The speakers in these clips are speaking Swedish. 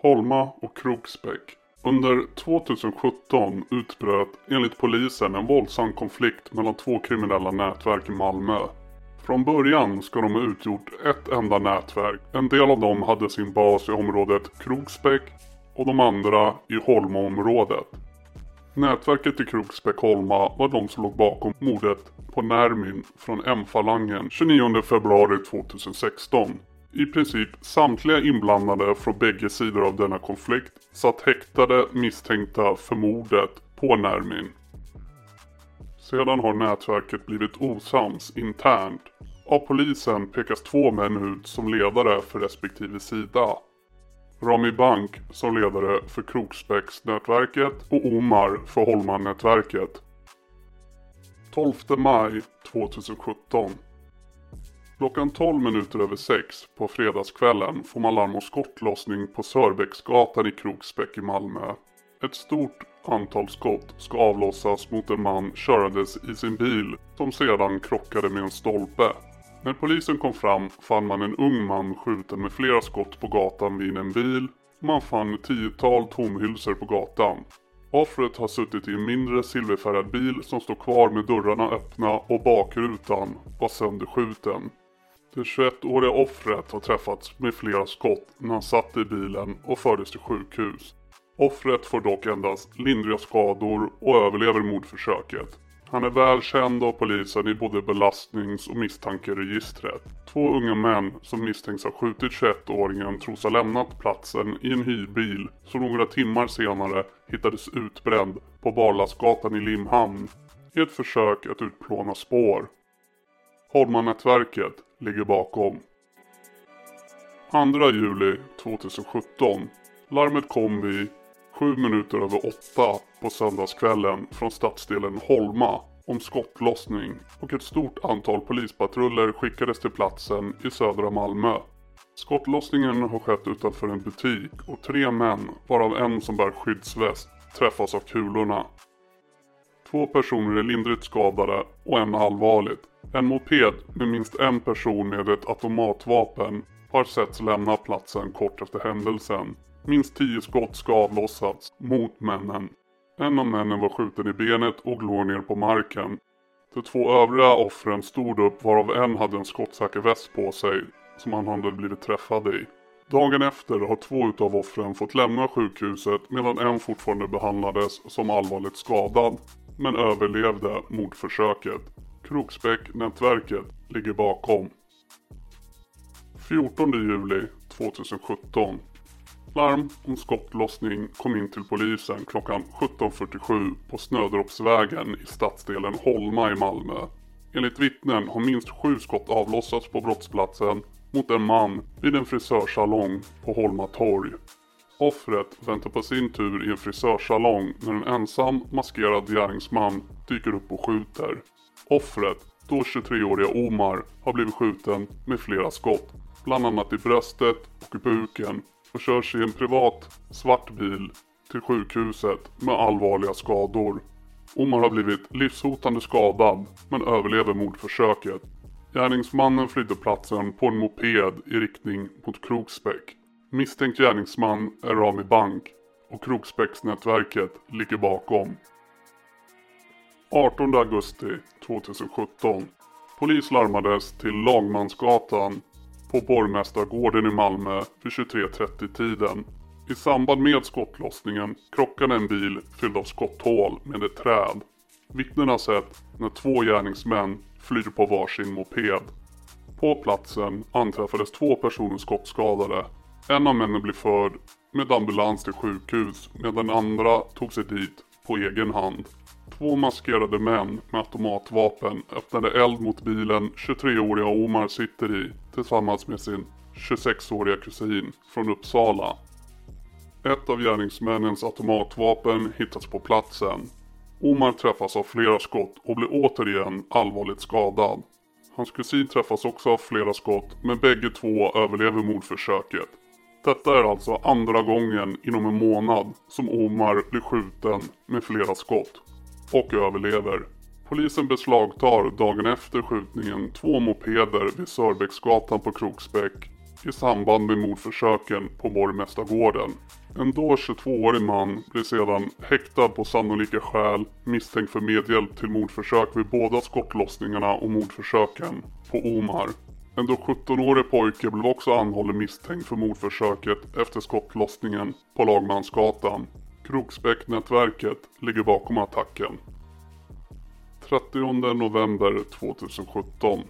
Holma och Kroksbäck. Under 2017 utbröt enligt polisen en våldsam konflikt mellan två kriminella nätverk i Malmö. Från början ska de ha utgjort ett enda nätverk. En del av dem hade sin bas i området Kroksbäck och de andra i Holmaområdet. Nätverket i Kroksbäck-Holma var de som låg bakom mordet på Nermin från M-falangen 29 februari 2016. I princip samtliga inblandade från bägge sidor av denna konflikt satt häktade misstänkta för mordet på Nermin. Sedan har nätverket blivit osams internt. Av polisen pekas två män ut som ledare för respektive sida. Rami Bank som ledare för Kroksbäcksnätverket och Omar för Holman-nätverket. 12 maj 2017 Klockan 12 minuter över 6 på fredagskvällen får man larm om skottlossning på Sörbäcksgatan i Kroksbäck i Malmö. Ett stort antal skott ska avlossas mot en man körandes i sin bil som sedan krockade med en stolpe. När polisen kom fram fann man en ung man skjuten med flera skott på gatan vid en bil. och Man fann tiotal tomhylsor på gatan. Offret har suttit i en mindre silverfärgad bil som står kvar med dörrarna öppna och bakrutan var sönderskjuten. Det 21-åriga offret har träffats med flera skott när han satt i bilen och fördes till sjukhus. Offret får dock endast lindriga skador och överlever mordförsöket. Han är väl känd av polisen i både belastnings och misstankeregistret. Två unga män som misstänks ha skjutit 21-åringen tros ha lämnat platsen i en hyrbil som några timmar senare hittades utbränd på Barlasgatan i Limhamn i ett försök att utplåna spår. Holmannätverket ligger bakom. 2 juli 2017. Larmet kom vid 7 minuter över 8 på söndagskvällen från stadsdelen Holma om skottlossning och ett stort antal polispatruller skickades till platsen i södra Malmö. Skottlossningen har skett utanför en butik och tre män, varav en som bär skyddsväst, träffas av kulorna. Två personer är lindrigt skadade och en allvarligt. En moped med minst en person med ett automatvapen har setts lämna platsen kort efter händelsen. Minst tio skott ska avlossats mot männen. En av männen var skjuten i benet och låg ner på marken. De två övriga offren stod upp varav en hade en skottsäker väst på sig som han hade blivit träffad i. Dagen efter har två utav offren fått lämna sjukhuset medan en fortfarande behandlades som allvarligt skadad men överlevde mordförsöket. Kroksbäck-nätverket ligger bakom. 14 juli 2017. Larm om skottlossning kom in till polisen klockan 17.47 på Snödroppsvägen i stadsdelen Holma i Malmö. Enligt vittnen har minst sju skott avlossats på brottsplatsen mot en man vid en frisörsalong på Holma torg. Offret väntar på sin tur i en frisörsalong när en ensam maskerad gärningsman dyker upp och skjuter. Offret, då 23-åriga Omar, har blivit skjuten med flera skott. Bland annat i bröstet och i buken och körs i en privat svart bil till sjukhuset med allvarliga skador. Omar har blivit livshotande skadad men överlever mordförsöket. Gärningsmannen flydde platsen på en moped i riktning mot Kroksbäck. Misstänkt gärningsman är Rami Bank och Kroksbäcksnätverket ligger bakom. 18 augusti 2017. Polis larmades till Lagmansgatan på Borgmästargården i Malmö vid 23.30 tiden. I samband med skottlossningen krockade en bil fylld av skotthål med ett träd. Vittnen har sett när två gärningsmän flyr på varsin moped. På platsen anträffades två personer skottskadade. En av männen blev förd med ambulans till sjukhus medan den andra tog sig dit på egen hand. Två maskerade män med automatvapen öppnade eld mot bilen 23-åriga Omar sitter i tillsammans med sin 26-åriga kusin från Uppsala. Ett av gärningsmännens automatvapen hittas på platsen. Omar träffas av flera skott och blir återigen allvarligt skadad. Hans kusin träffas också av flera skott men bägge två överlever mordförsöket. Detta är alltså andra gången inom en månad som Omar blir skjuten med flera skott och överlever. Polisen beslagtar dagen efter skjutningen två mopeder vid Sörbäcksgatan på Kroksbäck. i samband med mordförsöken på borgmästargården. En då 22-årig man blir sedan häktad på sannolika skäl misstänkt för medhjälp till mordförsök vid båda skottlossningarna och mordförsöken på Omar. En då 17-årig pojke blev också anhållen misstänkt för mordförsöket efter skottlossningen på Lagmansgatan. Kroksbäcknätverket ligger bakom attacken. 30 november 2017.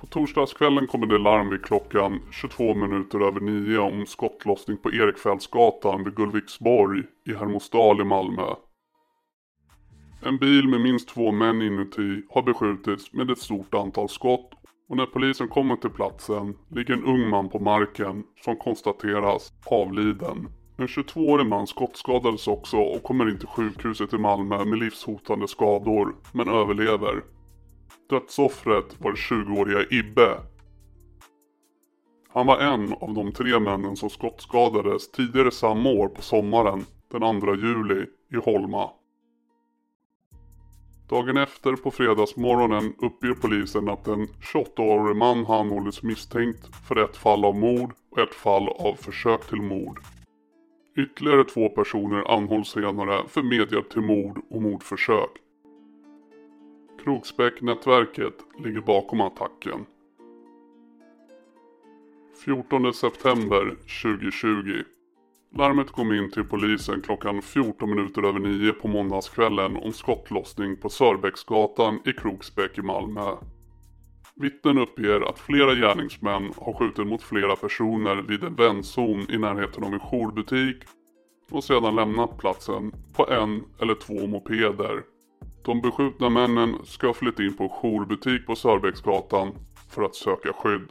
På torsdagskvällen kommer det larm vid klockan 22 minuter över 9 om skottlossning på Erikfältsgatan vid Gullviksborg i Hermodsdal i Malmö. En bil med minst två män inuti har beskjutits med ett stort antal skott och när polisen kommer till platsen ligger en ung man på marken som konstateras avliden. En 22-årig man skottskadades också och kommer in till sjukhuset i Malmö med livshotande skador, men överlever. Dödsoffret var 20-åriga Ibbe. Han var en av de tre männen som skottskadades tidigare samma år på sommaren, den 2 juli, i Holma. Dagen efter på fredagsmorgonen uppger polisen att en 28-årig man har anhållits misstänkt för ett fall av mord och ett fall av försök till mord. Ytterligare två personer anhålls senare för medhjälp till mord och mordförsök. Kroksbäcknätverket ligger bakom attacken. 14 september 2020. Larmet kom in till polisen klockan 14 minuter över 9 på måndagskvällen om skottlossning på Sörbäcksgatan i Kroksbäck i Malmö. Vittnen uppger att flera gärningsmän har skjutit mot flera personer vid en vändzon i närheten av en jourbutik och sedan lämnat platsen på en eller två mopeder. De beskjutna männen ska ha flytt in på en jourbutik på Sörbäcksgatan för att söka skydd.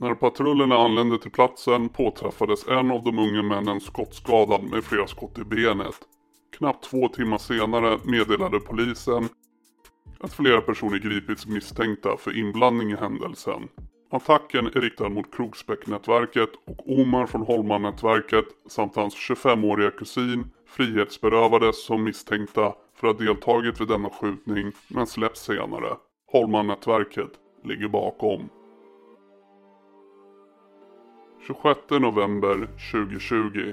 När patrullerna anlände till platsen påträffades en av de unga männen skottskadad med flera skott i benet. Knappt två timmar senare meddelade polisen att flera personer gripits misstänkta för inblandning i händelsen. Attacken är riktad mot Kroksbäcknätverket och Omar från Holman-nätverket samt hans 25-åriga kusin frihetsberövades som misstänkta för att ha deltagit vid denna skjutning men släpps senare. Holman-nätverket ligger bakom. 26 november 2020.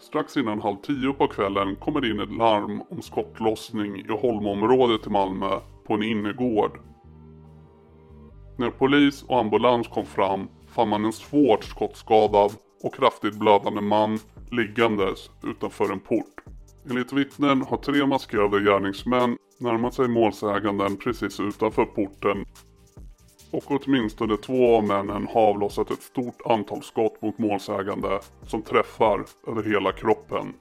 Strax innan halv tio på kvällen kommer det in ett larm om skottlossning i Holmområdet i Malmö på en innergård. När polis och ambulans kom fram fann man en svårt skottskadad och kraftigt blödande man liggandes utanför en port. Enligt vittnen har tre maskerade gärningsmän närmat sig målsäganden precis utanför porten och åtminstone två av männen har avlossat ett stort antal skott mot målsägande som träffar över hela kroppen.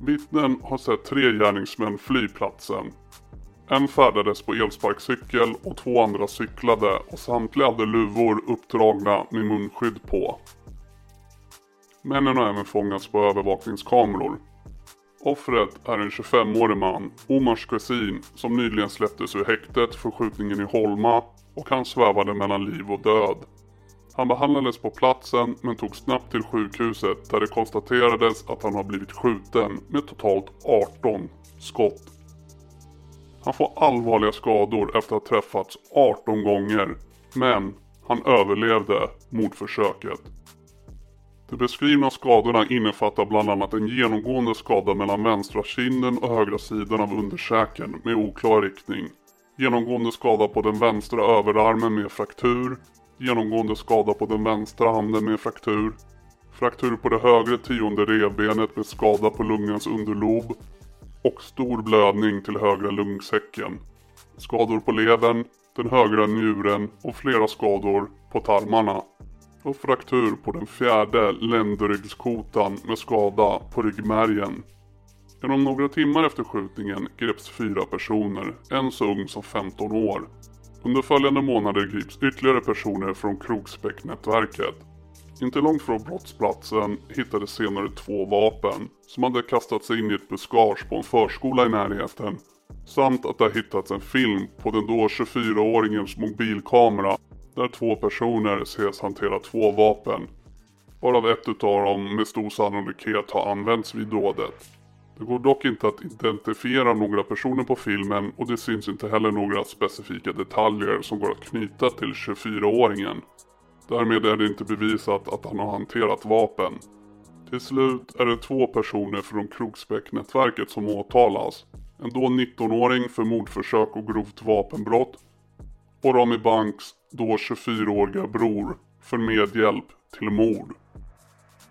Vittnen har sett tre gärningsmän fly platsen. En färdades på elsparkcykel och två andra cyklade och samtliga hade luvor uppdragna med munskydd på. Männen har även fångats på övervakningskameror. Offret är en 25-årig man, Omars kusin, som nyligen släpptes ur häktet för skjutningen i Holma och han svävade mellan liv och död. Han behandlades på platsen men togs snabbt till sjukhuset där det konstaterades att han har blivit skjuten med totalt 18 skott. Han får allvarliga skador efter att ha träffats 18 gånger men han överlevde mordförsöket. De beskrivna skadorna innefattar bland annat en genomgående skada mellan vänstra kinden och högra sidan av underkäken med oklar riktning. Genomgående skada på den vänstra överarmen med fraktur. Genomgående skada på den vänstra handen med fraktur. Fraktur på det högre tionde revbenet med skada på lungans underlob. Och stor blödning till högra lungsäcken. Skador på levern, den högra njuren och flera skador på tarmarna och fraktur på den fjärde ländryggskotan med skada på ryggmärgen. Inom några timmar efter skjutningen greps fyra personer, en så ung som 15 år. Under följande månader grips ytterligare personer från Kroksbäcknätverket. Inte långt från brottsplatsen hittades senare två vapen som hade kastat sig in i ett buskage på en förskola i närheten samt att det har hittats en film på den då 24-åringens mobilkamera där två personer ses hantera två vapen. Varav ett utav dem med stor sannolikhet har använts vid dådet. Det går dock inte att identifiera några personer på filmen och det syns inte heller några specifika detaljer som går att knyta till 24-åringen. Därmed är det inte bevisat att han har hanterat vapen. Till slut är det två personer från Kroksbäck-nätverket som åtalas. En då 19-åring för mordförsök och grovt vapenbrott och Rami Banks då 24-åriga bror för medhjälp till mord.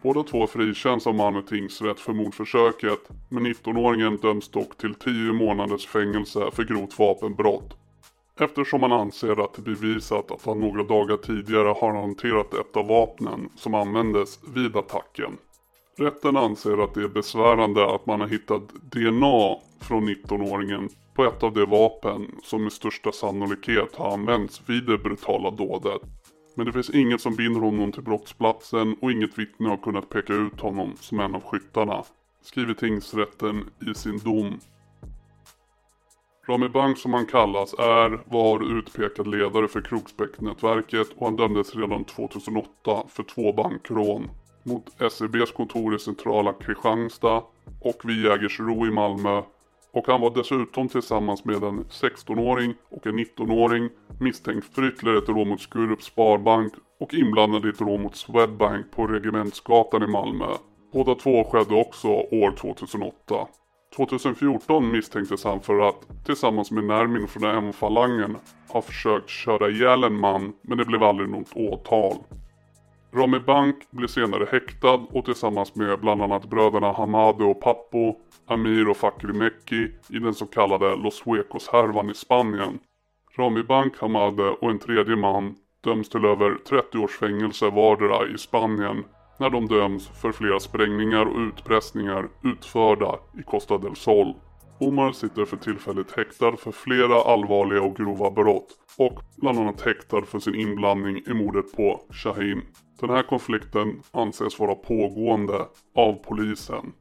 Båda två frikänns av Malmö tingsrätt för mordförsöket men 19-åringen döms dock till 10 månaders fängelse för grovt vapenbrott. Eftersom man anser att det bevisat att han några dagar tidigare har hanterat ett av vapnen som användes vid attacken. Rätten anser att det är besvärande att man har hittat DNA från 19-åringen på ett av de vapen som med största sannolikhet har använts vid det brutala dådet. Men det finns inget som binder honom till brottsplatsen och inget vittne har kunnat peka ut honom som en av skyttarna, skriver tingsrätten i sin dom. Rami Bank som han kallas är, var utpekad ledare för Kroksbäcknätverket och han dömdes redan 2008 för två bankrån mot SEBs kontor i centrala Kristianstad och vid Jägersro i Malmö och han var dessutom tillsammans med en 16-åring och en 19-åring misstänkt för ytterligare ett rån mot Skurups Sparbank och inblandad i ett rån mot Swedbank på Regementsgatan i Malmö. Båda två skedde också år 2008. 2014 misstänktes han för att, tillsammans med Nermin från M-falangen, ha försökt köra ihjäl en man men det blev aldrig något åtal. Rami Bank blev senare häktad och tillsammans med bland annat bröderna Hamade och Pappo, Amir och Fakri Mekki i den så kallade Los Huecos-härvan i Spanien. Rami Bank, Hamade och en tredje man döms till över 30 års fängelse vardera i Spanien när de döms för flera sprängningar och utpressningar utförda i Costa del Sol. Omar sitter för tillfället häktad för flera allvarliga och grova brott och bland annat häktad för sin inblandning i mordet på Shahin. Den här konflikten anses vara pågående av polisen.